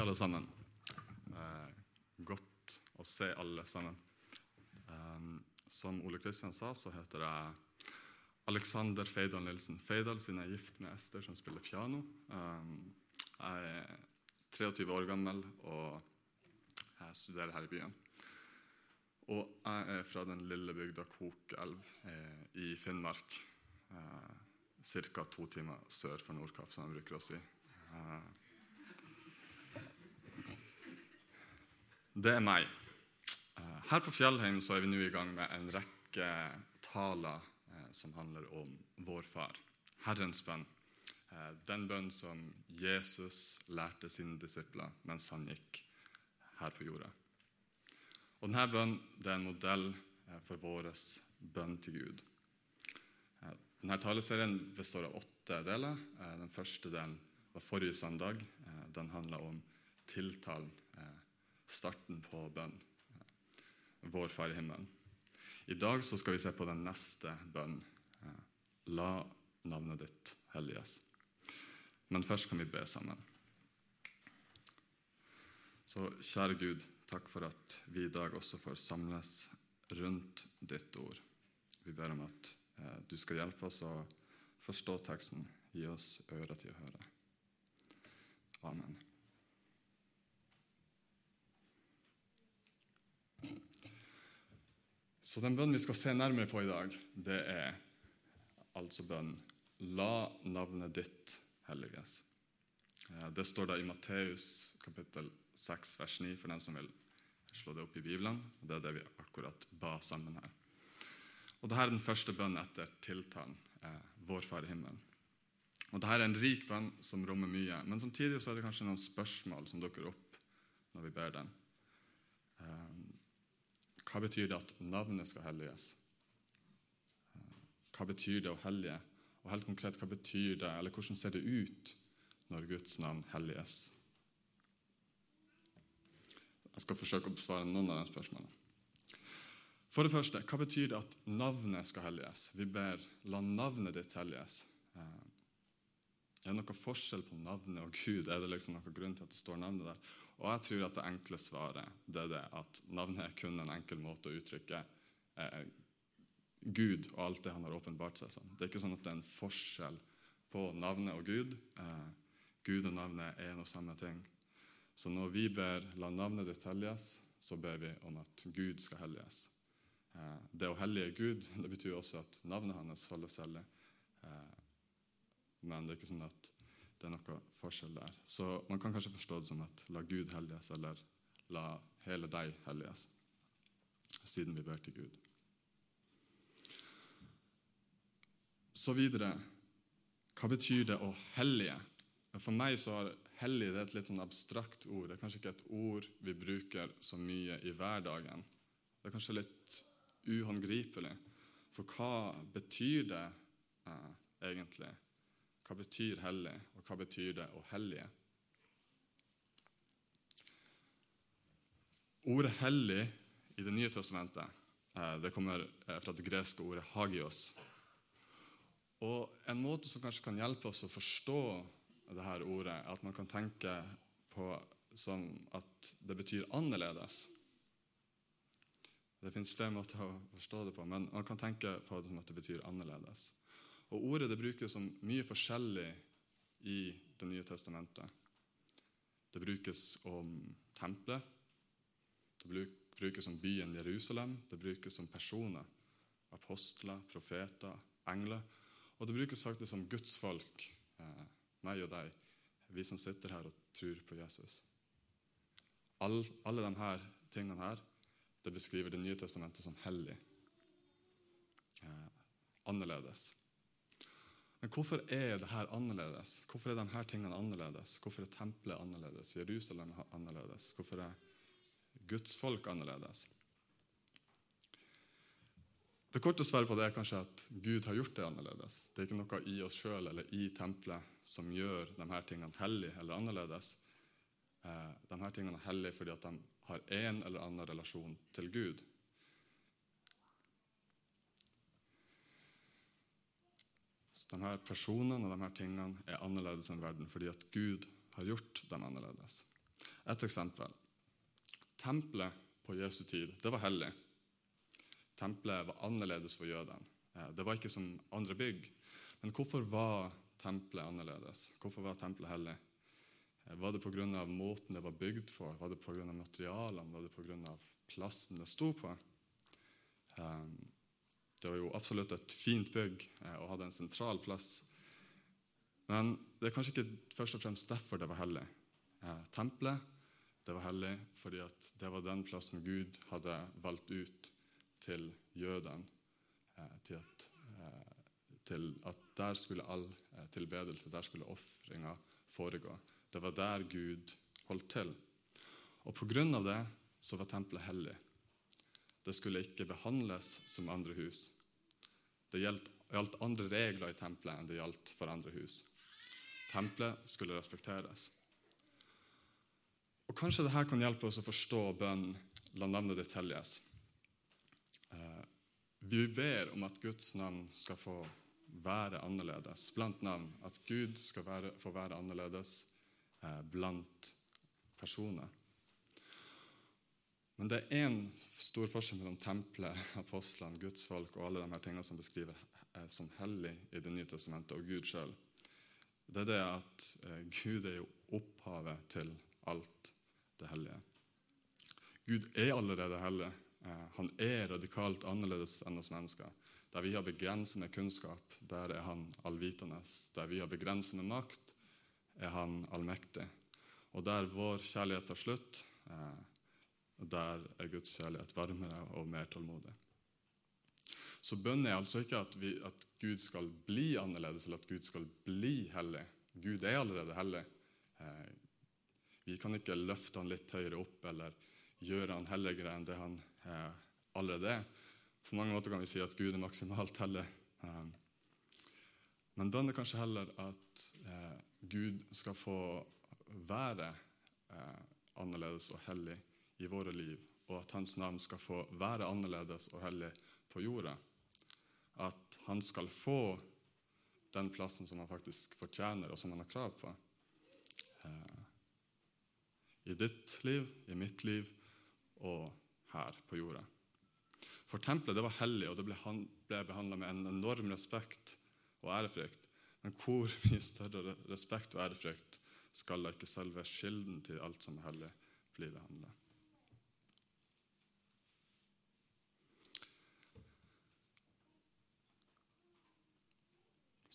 alle sammen. Eh, godt å se alle sammen. Um, som Ole Kristian sa, så heter jeg Alexander Feidal Nilsen. Feidal siden jeg er gift med Ester, som spiller piano. Um, jeg er 23 år gammel og jeg studerer her i byen. Og jeg er fra den lille bygda Kokelv eh, i Finnmark. Eh, Ca. to timer sør for Nordkapp, som jeg bruker å si. Eh, det er meg. Eh, her på Fjellheim så er vi nå i gang med en rekke taler eh, som handler om vår far, Herrens bønn. Eh, den bønn som Jesus lærte sine disipler mens han gikk her på jorda. Og Denne bønnen er en modell for vår bønn til Gud. Denne taleserien består av åtte deler. Den første delen var forrige søndag. Den handla om tiltalen, starten på bønn. Vår Far i himmelen. I dag skal vi se på den neste bønnen. La navnet ditt helliges. Men først kan vi be sammen. Så kjære Gud, takk for at vi i dag også får samles rundt ditt ord. Vi ber om at eh, du skal hjelpe oss å forstå teksten. Gi oss ører til å høre. Amen. Så den bønnen vi skal se nærmere på i dag, det er altså bønnen La navnet ditt helliges. Eh, det står da i Matteus kapittel 6, vers 9, for dem som vil slå det opp i Bibelen. Det er det vi akkurat ba sammen her. Og Dette er den første bønnen etter tiltalen, eh, Vår Far i himmelen. Og Dette er en rik bønn som rommer mye, men samtidig så er det kanskje noen spørsmål som dukker opp når vi ber den. Eh, hva betyr det at navnet skal helliges? Hva betyr det å hellige? Og helt konkret, hva betyr det, eller hvordan ser det ut når Guds navn helliges? Jeg skal forsøke å besvare noen av de spørsmålene. For det første, hva betyr det at navnet skal helliges? Vi ber 'la navnet ditt helliges'. Eh, er det noe forskjell på navnet og Gud? Er det liksom noen grunn til at det står navnet der? Og jeg tror at det enkle svaret det er det at navnet er kun en enkel måte å uttrykke eh, Gud og alt det han har åpenbart seg som. Det er ikke sånn at det er en forskjell på navnet og Gud. Eh, Gud og navnet er en og samme ting. Så når vi ber 'la navnet ditt helliges', så ber vi om at Gud skal helliges. Eh, det å hellige Gud det betyr også at navnet hans holdes hellig. Eh, men det er ikke sånn at noe forskjell der. Så man kan kanskje forstå det som at 'la Gud helliges', eller 'la hele deg helliges', siden vi ber til Gud. Så videre Hva betyr det å hellige? For meg så har hellig er et litt sånn abstrakt ord. Det er kanskje ikke et ord vi bruker så mye i hverdagen. Det er kanskje litt uhåndgripelig. For hva betyr det eh, egentlig? Hva betyr hellig, og hva betyr det å hellige? Ordet 'hellig' i Det nye testamentet eh, det kommer eh, fra det greske ordet 'hagios'. Og En måte som kanskje kan hjelpe oss å forstå det her ordet, er at man kan tenke på som at det betyr annerledes. Det fins flere måter å forstå det på, men man kan tenke på det som at det betyr annerledes. Og Ordet det brukes som mye forskjellig i Det nye testamentet. Det brukes om tempelet, det brukes om byen Jerusalem, det brukes om personer. Apostler, profeter, engler. Og det brukes faktisk om gudsfolk. Eh, meg og deg, vi som sitter her og tror på Jesus. All, alle disse tingene her, det beskriver Det nye testamentet som hellig. Eh, annerledes. Men hvorfor er det her annerledes? Hvorfor er disse tingene annerledes? Hvorfor er tempelet annerledes? Jerusalem annerledes? Hvorfor er Guds folk annerledes? Det korte svaret på det er kanskje at Gud har gjort det annerledes. Det er ikke noe i oss sjøl eller i tempelet som gjør de her tingene hellige eller annerledes. Eh, de her tingene er hellige fordi at de har en eller annen relasjon til Gud. De her personene og de her tingene er annerledes enn verden fordi at Gud har gjort dem annerledes. Et eksempel. Tempelet på Jesu tid det var hellig. Tempelet var annerledes for jødene. Eh, det var ikke som andre bygg. Men hvorfor var tempelet annerledes? Hvorfor var tempelet hellig? Eh, var det pga. måten det var bygd på? Var det pga. materialene? Var det pga. plassen det sto på? Eh, det var jo absolutt et fint bygg og hadde en sentral plass. Men det er kanskje ikke først og fremst derfor det var hellig. Tempelet det var hellig fordi det var den plassen Gud hadde valgt ut til jødene. Til at, til at der skulle all tilbedelse, der skulle ofringa foregå. Det var der Gud holdt til. Og Pga. det så var tempelet hellig. Det skulle ikke behandles som andre hus. Det gjaldt, andre regler i tempelet enn det gjaldt for andre hus. Tempelet skulle respekteres. Og Kanskje dette kan hjelpe oss å forstå bønnen 'La navnet ditt helliges'. Eh, vi ber om at Guds navn skal få være annerledes blant navn. At Gud skal være, få være annerledes eh, blant personer. Men det er én stor forskjell mellom tempelet, apostlene, Guds folk og alle de her tingene som beskriver eh, som hellig i Det nye testamentet, og Gud sjøl. Det er det at eh, Gud er jo opphavet til alt det hellige. Gud er allerede hellig. Eh, han er radikalt annerledes enn oss mennesker. Der vi har begrenset med kunnskap, der er han allvitende. Der vi har begrenset med makt, er han allmektig. Og der vår kjærlighet tar slutt, og Der er Guds kjærlighet varmere og mer tålmodig. Så bønn er altså ikke at, vi, at, Gud skal bli annerledes, eller at Gud skal bli hellig. Gud er allerede hellig. Eh, vi kan ikke løfte han litt høyere opp eller gjøre han helligere enn det han eh, allerede er. På mange måter kan vi si at Gud er maksimalt hellig. Eh, men bønn er kanskje heller at eh, Gud skal få være eh, annerledes og hellig i våre liv, og at hans navn skal få være annerledes og hellig på jorda. At han skal få den plassen som han faktisk fortjener, og som han har krav på. Eh, I ditt liv, i mitt liv og her på jorda. For tempelet det var hellig, og det ble, ble behandla med en enorm respekt og ærefrykt. Men hvor mye større respekt og ærefrykt skal da ikke selve kilden til alt som er hellig, bli behandla?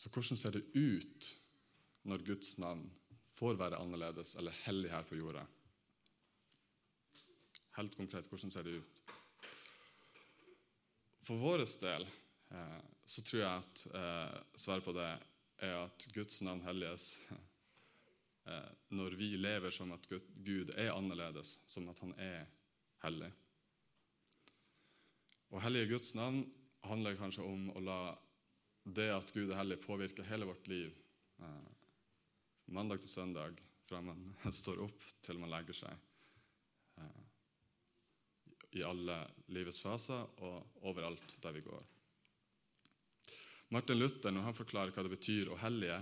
Så hvordan ser det ut når Guds navn får være annerledes eller hellig her på jorda? Helt konkret, hvordan ser det ut? For vår del eh, så tror jeg at eh, svaret på det er at Guds navn helliges eh, når vi lever som at Gud er annerledes, som at han er hellig. Å hellige Guds navn handler kanskje om å la det at Gud er hellig, påvirker hele vårt liv. Eh, mandag til søndag, fra man står opp til man legger seg. Eh, I alle livets faser og overalt der vi går. Martin Luther, når han forklarer hva det betyr å hellige,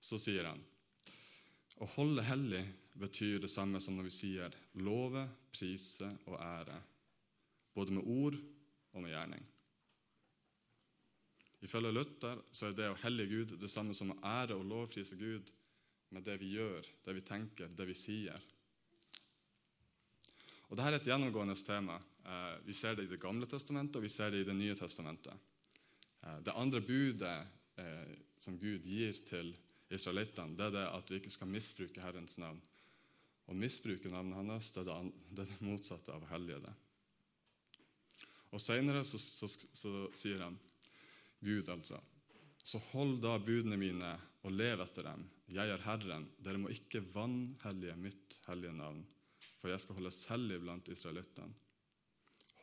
så sier han å holde hellig betyr det samme som når vi sier love, prise og ære, både med ord og med gjerning. Ifølge Luther så er det å hellige Gud det samme som å ære og lovprise Gud med det vi gjør, det vi tenker, det vi sier. Og Dette er et gjennomgående tema. Eh, vi ser det i Det gamle testamentet og vi ser det i Det nye testamentet. Eh, det andre budet eh, som Gud gir til israelittene, det er det at vi ikke skal misbruke Herrens navn. Å misbruke navnet hans det er det, motsatte av å hellige det. Og Senere så, så, så sier han Gud, altså. Så hold da budene mine og lev etter dem. Jeg er Herren. Dere må ikke vanhellige mitt hellige navn, for jeg skal holde hellig blant israelittene.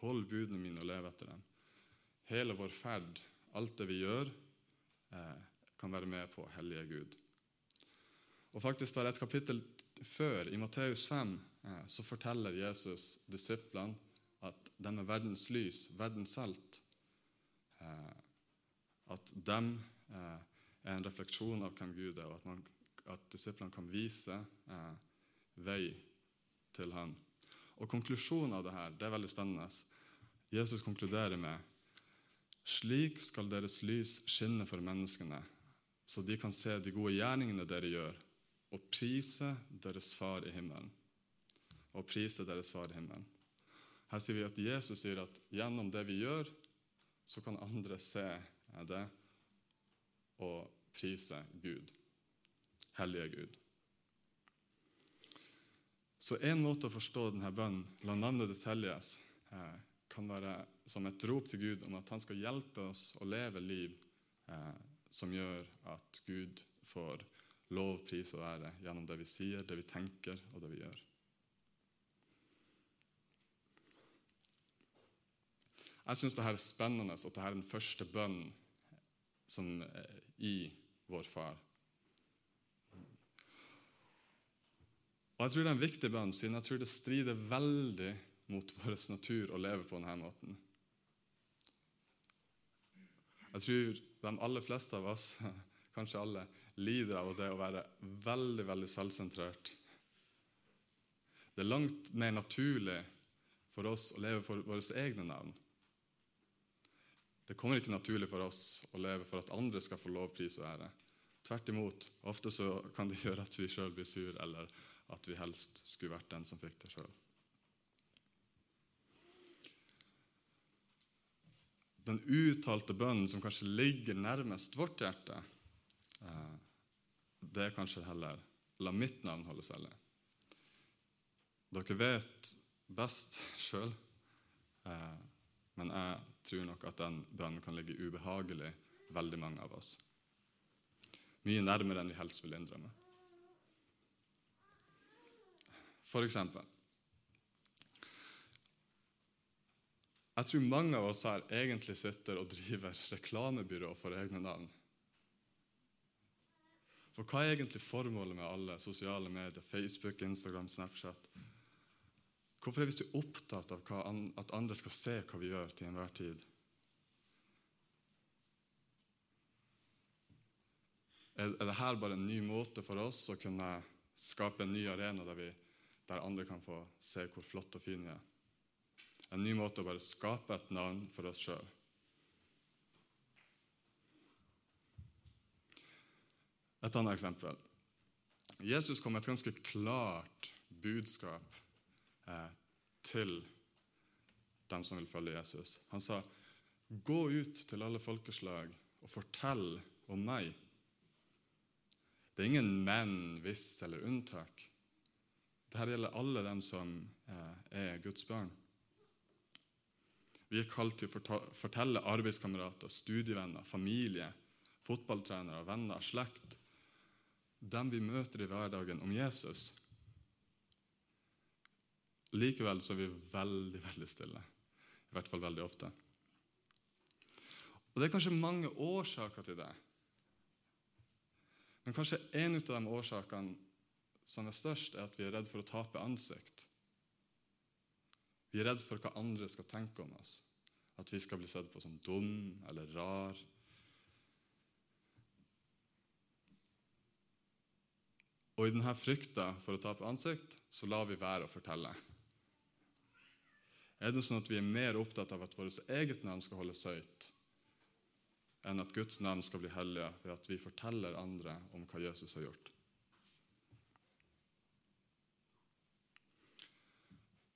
Hold budene mine og lev etter dem. Hele vår ferd, alt det vi gjør, eh, kan være med på å hellige Gud. Og faktisk Bare et kapittel før, i Matteus 5, eh, så forteller Jesus disiplene at de er verdens lys, verdens salt. Eh, at dem eh, er en refleksjon av hvem Gud er, og at, man, at disiplene kan vise eh, vei til Han. Og Konklusjonen av det her, det er veldig spennende. Jesus konkluderer med slik skal deres lys skinne for menneskene, så de kan se de gode gjerningene dere gjør, og prise deres far i himmelen. Og prise deres far i himmelen. Her sier vi at Jesus sier at gjennom det vi gjør, så kan andre se det å prise Gud. Hellige Gud. Så en måte å forstå denne bønnen, la navnet ditt helliges, eh, kan være som et rop til Gud om at han skal hjelpe oss å leve liv eh, som gjør at Gud får lov, pris og ære gjennom det vi sier, det vi tenker og det vi gjør. Jeg syns dette er spennende, at dette er den første bønnen som er i vår far. Og Jeg tror det er en viktig bønn, siden jeg tror det strider veldig mot vår natur å leve på denne måten. Jeg tror de aller fleste av oss, kanskje alle, lider av det å være veldig veldig selvsentrert. Det er langt mer naturlig for oss å leve for våre egne navn. Det kommer ikke naturlig for oss å leve for at andre skal få lov, pris og ære. Tvert imot. Ofte så kan det gjøre at vi sjøl blir sur, eller at vi helst skulle vært den som fikk det sjøl. Den uttalte bønnen som kanskje ligger nærmest vårt hjerte, eh, det er kanskje heller 'la mitt navn holdes hellig'. Dere vet best sjøl, men jeg tror nok at den bønnen kan ligge ubehagelig veldig mange av oss. Mye nærmere enn vi helst vil innrømme. For eksempel Jeg tror mange av oss her egentlig sitter og driver reklamebyrå for egne navn. For hva er egentlig formålet med alle sosiale medier, Facebook, Instagram, Snapchat? Hvorfor er vi så opptatt av at andre skal se hva vi gjør til enhver tid? Er dette bare en ny måte for oss å kunne skape en ny arena der, vi, der andre kan få se hvor flott og fin vi er? En ny måte å bare skape et navn for oss sjøl. Et annet eksempel. Jesus kom med et ganske klart budskap eh, til dem som vil følge Jesus. Han sa, 'Gå ut til alle folkeslag og fortell om meg.' Det er ingen men, hvis eller unntak. Dette gjelder alle dem som eh, er Guds barn. Vi er kalt til å fortelle arbeidskamerater, studievenner, familie, fotballtrenere, venner, slekt, dem vi møter i hverdagen, om Jesus. Likevel så er vi veldig, veldig stille. I hvert fall veldig ofte. Og Det er kanskje mange årsaker til det. Men kanskje en av de årsakene som er størst, er at vi er redd for å tape ansikt. Vi er redd for hva andre skal tenke om oss. At vi skal bli sett på som dum eller rar. Og i denne frykta for å tape ansikt, så lar vi være å fortelle. Er det sånn at vi er mer opptatt av at vårt eget navn skal holdes høyt, enn at Guds navn skal bli hellige ved at vi forteller andre om hva Jesus har gjort?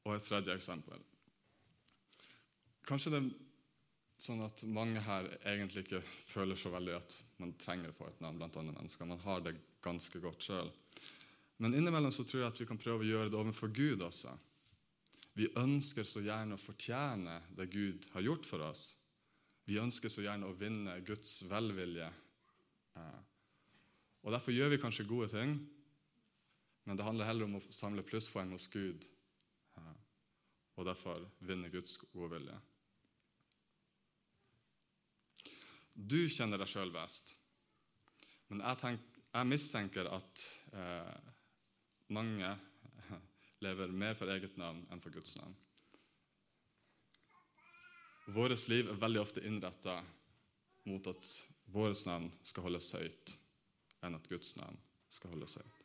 Og et tredje eksempel. Kanskje det er sånn at mange her egentlig ikke føler så veldig at man trenger å få et navn blant andre mennesker. Man har det ganske godt sjøl. Men innimellom så tror jeg at vi kan prøve å gjøre det overfor Gud også. Vi ønsker så gjerne å fortjene det Gud har gjort for oss. Vi ønsker så gjerne å vinne Guds velvilje. Eh, og Derfor gjør vi kanskje gode ting, men det handler heller om å samle plusspoeng hos Gud og derfor vinne Guds gode vilje. Du kjenner deg sjøl best, men jeg, tenk, jeg mistenker at eh, mange lever mer for eget navn enn for Guds navn. Vårt liv er veldig ofte innretta mot at vårt navn skal holdes høyt, enn at Guds navn skal holdes høyt.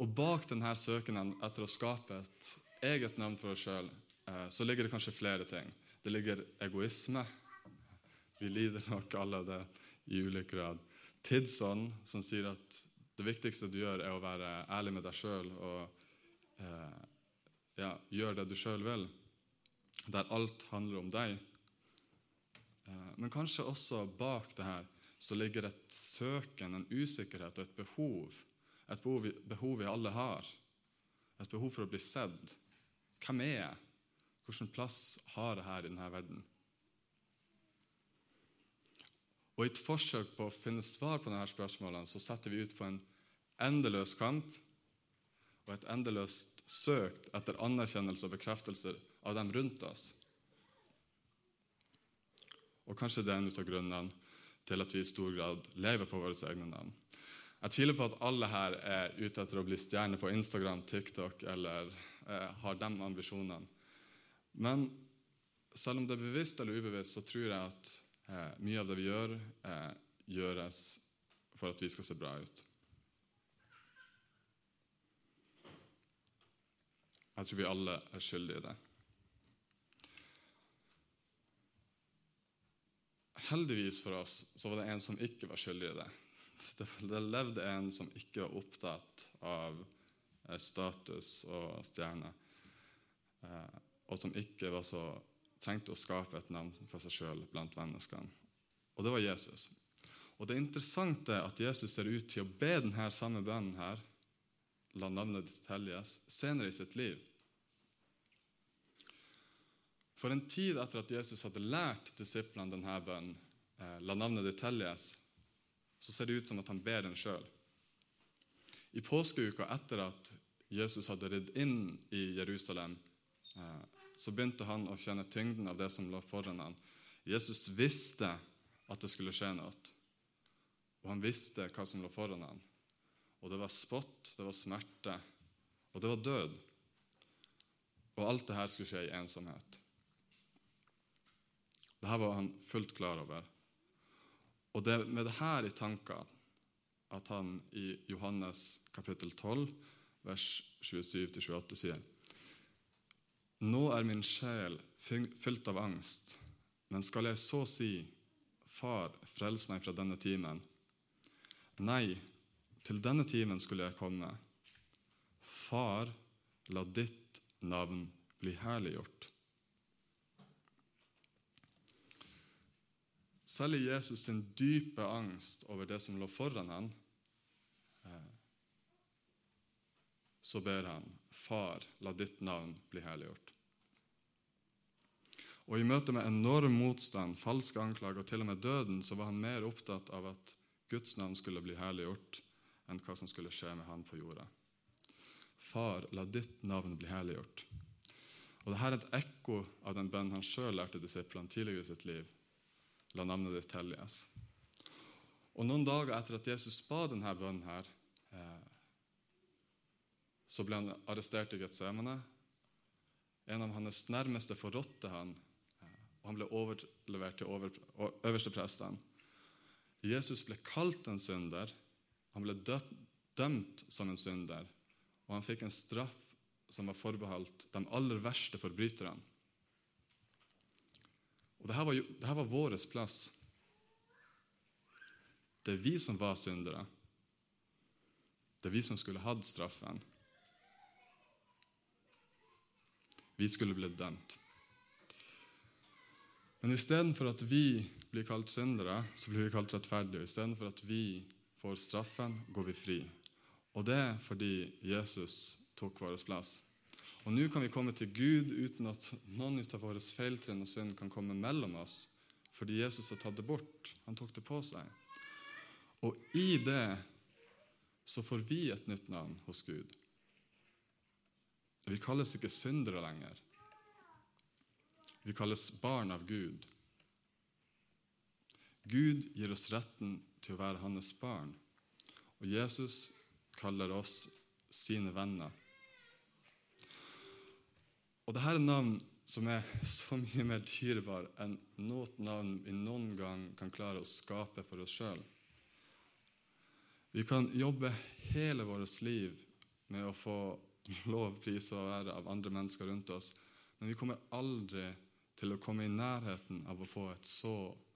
Og bak denne søkenen etter å skape et eget navn for oss sjøl, eh, så ligger det kanskje flere ting. Det ligger egoisme. Vi lider nok alle det i ulik grad. Tidsånd, som sier at det viktigste du gjør, er å være ærlig med deg sjøl og eh, ja, gjør det du sjøl vil, der alt handler om deg. Eh, men kanskje også bak det her så ligger et søken, en usikkerhet og et behov. Et behov vi, behov vi alle har. Et behov for å bli sett. Hvem er jeg? Hvilken plass har jeg her i denne verden? Og I et forsøk på å finne svar på denne spørsmålene så setter vi ut på en endeløs kamp og et endeløst søkt etter anerkjennelse og bekreftelser av dem rundt oss. Og kanskje det er en av grunnene til at vi i stor grad lever for våre egne navn. Jeg tviler på at alle her er ute etter å bli stjerne på Instagram, TikTok eller eh, har de ambisjonene. Men selv om det er bevisst eller ubevisst, så tror jeg at Eh, mye av det vi gjør, eh, gjøres for at vi skal se bra ut. Jeg tror vi alle er skyldige i det. Heldigvis for oss så var det en som ikke var skyldig i det. Det levde en som ikke var opptatt av eh, status og stjerner, eh, og som ikke var så trengte å skape et navn for seg sjøl blant menneskene. Og det var Jesus. Og Det interessante er at Jesus ser ut til å be denne samme bønnen her, la navnet ditt helliges, senere i sitt liv. For en tid etter at Jesus hadde lært disiplene denne bønnen, eh, la navnet ditt helliges, så ser det ut som at han ber den sjøl. I påskeuka etter at Jesus hadde ridd inn i Jerusalem, eh, så begynte han å kjenne tyngden av det som lå foran ham. Jesus visste at det skulle skje noe. Og han visste hva som lå foran ham. Og det var spott, det var smerte, og det var død. Og alt det her skulle skje i ensomhet. Dette var han fullt klar over. Og det er med dette i tankene at han i Johannes kapittel 12, vers 27-28 sier nå er min sjel fylt av angst, men skal jeg så si, Far, frels meg fra denne timen? Nei, til denne timen skulle jeg komme. Far, la ditt navn bli herliggjort. Selv i Jesus sin dype angst over det som lå foran ham, eh, så ber han, Far, la ditt navn bli helliggjort. Og I møte med enorm motstand, falske anklager og til og med døden, så var han mer opptatt av at Guds navn skulle bli herliggjort, enn hva som skulle skje med han på jorda. Far, la ditt navn bli herliggjort. Og Dette er et ekko av den bønnen han sjøl lærte disiplene tidligere i sitt liv. La navnet ditt helliges. Og Noen dager etter at Jesus ba denne bønnen, her, eh, så ble han arrestert i Getsemane. En av hans nærmeste forrådte han og han ble overlevert til over, øversteprestene. Jesus ble kalt en synder, han ble dømt som en synder, og han fikk en straff som var forbeholdt de aller verste forbryterne. Og det her var, jo, dette var vår plass. Det er vi som var syndere. Det er vi som skulle hatt straffen. Vi skulle blitt dømt. Men istedenfor at vi blir kalt syndere, så blir vi kalt rettferdige. Istedenfor at vi får straffen, går vi fri. Og det er fordi Jesus tok vår plass. Og nå kan vi komme til Gud uten at noen av våre feiltrinn og synd kan komme mellom oss, fordi Jesus har tatt det bort. Han tok det på seg. Og i det så får vi et nytt navn hos Gud. Vi kalles ikke syndere lenger. Vi kalles barn av Gud. Gud gir oss retten til å være hans barn, og Jesus kaller oss sine venner. Og dette er navn som er så mye mer dyrebar enn noe navn vi noen gang kan klare å skape for oss sjøl. Vi kan jobbe hele vårt liv med å få lov, pris og ære av andre mennesker rundt oss, men vi kommer aldri til å komme i nærheten av å få et så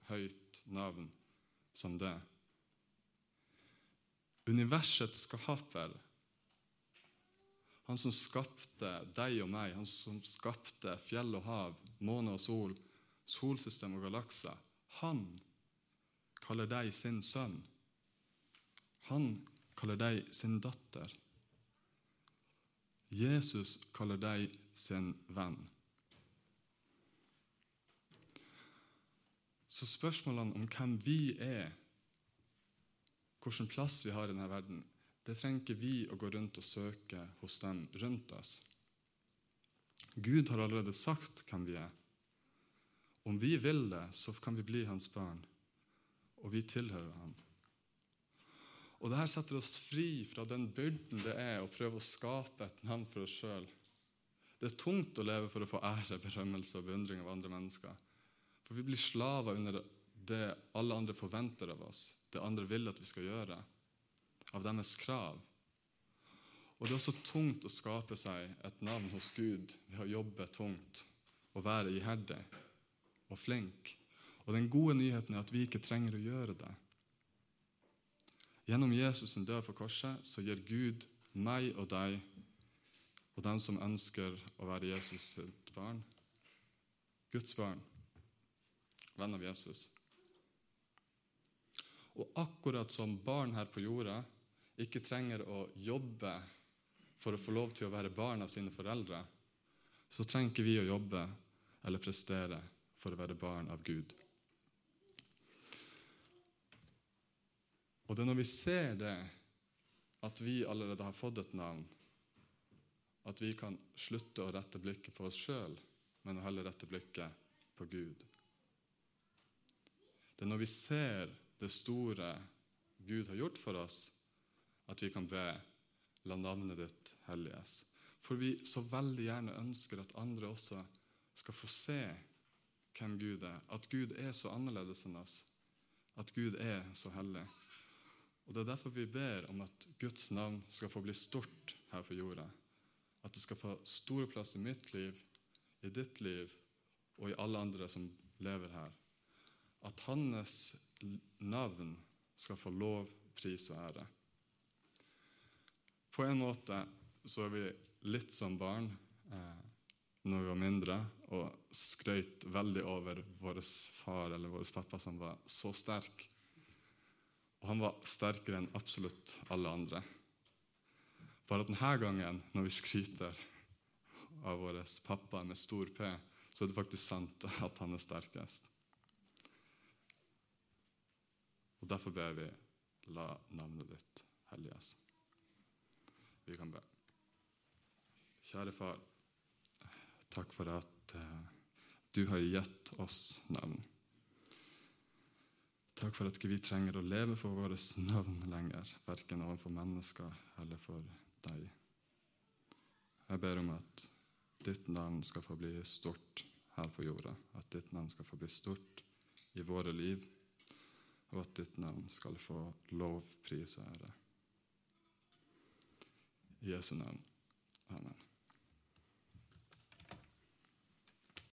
høyt navn som det. Universets skaper, han som skapte deg og meg, han som skapte fjell og hav, måne og sol, solsystem og galakser, han kaller deg sin sønn. Han kaller deg sin datter. Jesus kaller deg sin venn. Så spørsmålene om hvem vi er, hvilken plass vi har i denne verden, det trenger vi å gå rundt og søke hos dem rundt oss. Gud har allerede sagt hvem vi er. Om vi vil det, så kan vi bli hans barn, og vi tilhører ham. Og Dette setter oss fri fra den byrden det er å prøve å skape et navn for oss sjøl. Det er tungt å leve for å få ære, berømmelse og beundring av andre mennesker. For vi blir slaver under det alle andre forventer av oss, det andre vil at vi skal gjøre, av deres krav. Og Det er også tungt å skape seg et navn hos Gud ved å jobbe tungt og være iherdig og flink. Og Den gode nyheten er at vi ikke trenger å gjøre det. Gjennom Jesus' sin død på korset så gir Gud meg og deg og dem som ønsker å være Jesus sitt barn, Guds barn, venn av Jesus. Og akkurat som barn her på jorda ikke trenger å jobbe for å få lov til å være barn av sine foreldre, så trenger ikke vi å jobbe eller prestere for å være barn av Gud. Og det er når vi ser det, at vi allerede har fått et navn, at vi kan slutte å rette blikket på oss sjøl, men heller rette blikket på Gud. Det er når vi ser det store Gud har gjort for oss, at vi kan be la navnet ditt helliges. For vi så veldig gjerne ønsker at andre også skal få se hvem Gud er. At Gud er så annerledes enn oss. At Gud er så hellig. Og Det er derfor vi ber om at Guds navn skal få bli stort her på jorda. At det skal få stor plass i mitt liv, i ditt liv og i alle andre som lever her. At hans navn skal få lov, pris og ære. På en måte så er vi litt som barn eh, når vi var mindre, og skrøt veldig over vår far eller vår pappa som var så sterk. Og han var sterkere enn absolutt alle andre. Bare at denne gangen, når vi skryter av vår pappa med stor P, så er det faktisk sant at han er sterkest. Og Derfor ber vi la navnet ditt helliges. Vi kan be. Kjære far, takk for at uh, du har gitt oss navn. Takk for at ikke vi trenger å leve for våre navn lenger, verken overfor mennesker eller for deg. Jeg ber om at ditt navn skal få bli stort her på jorda, at ditt navn skal få bli stort i våre liv og at ditt navn skal få lovpris og ære. I Jesu navn. Amen.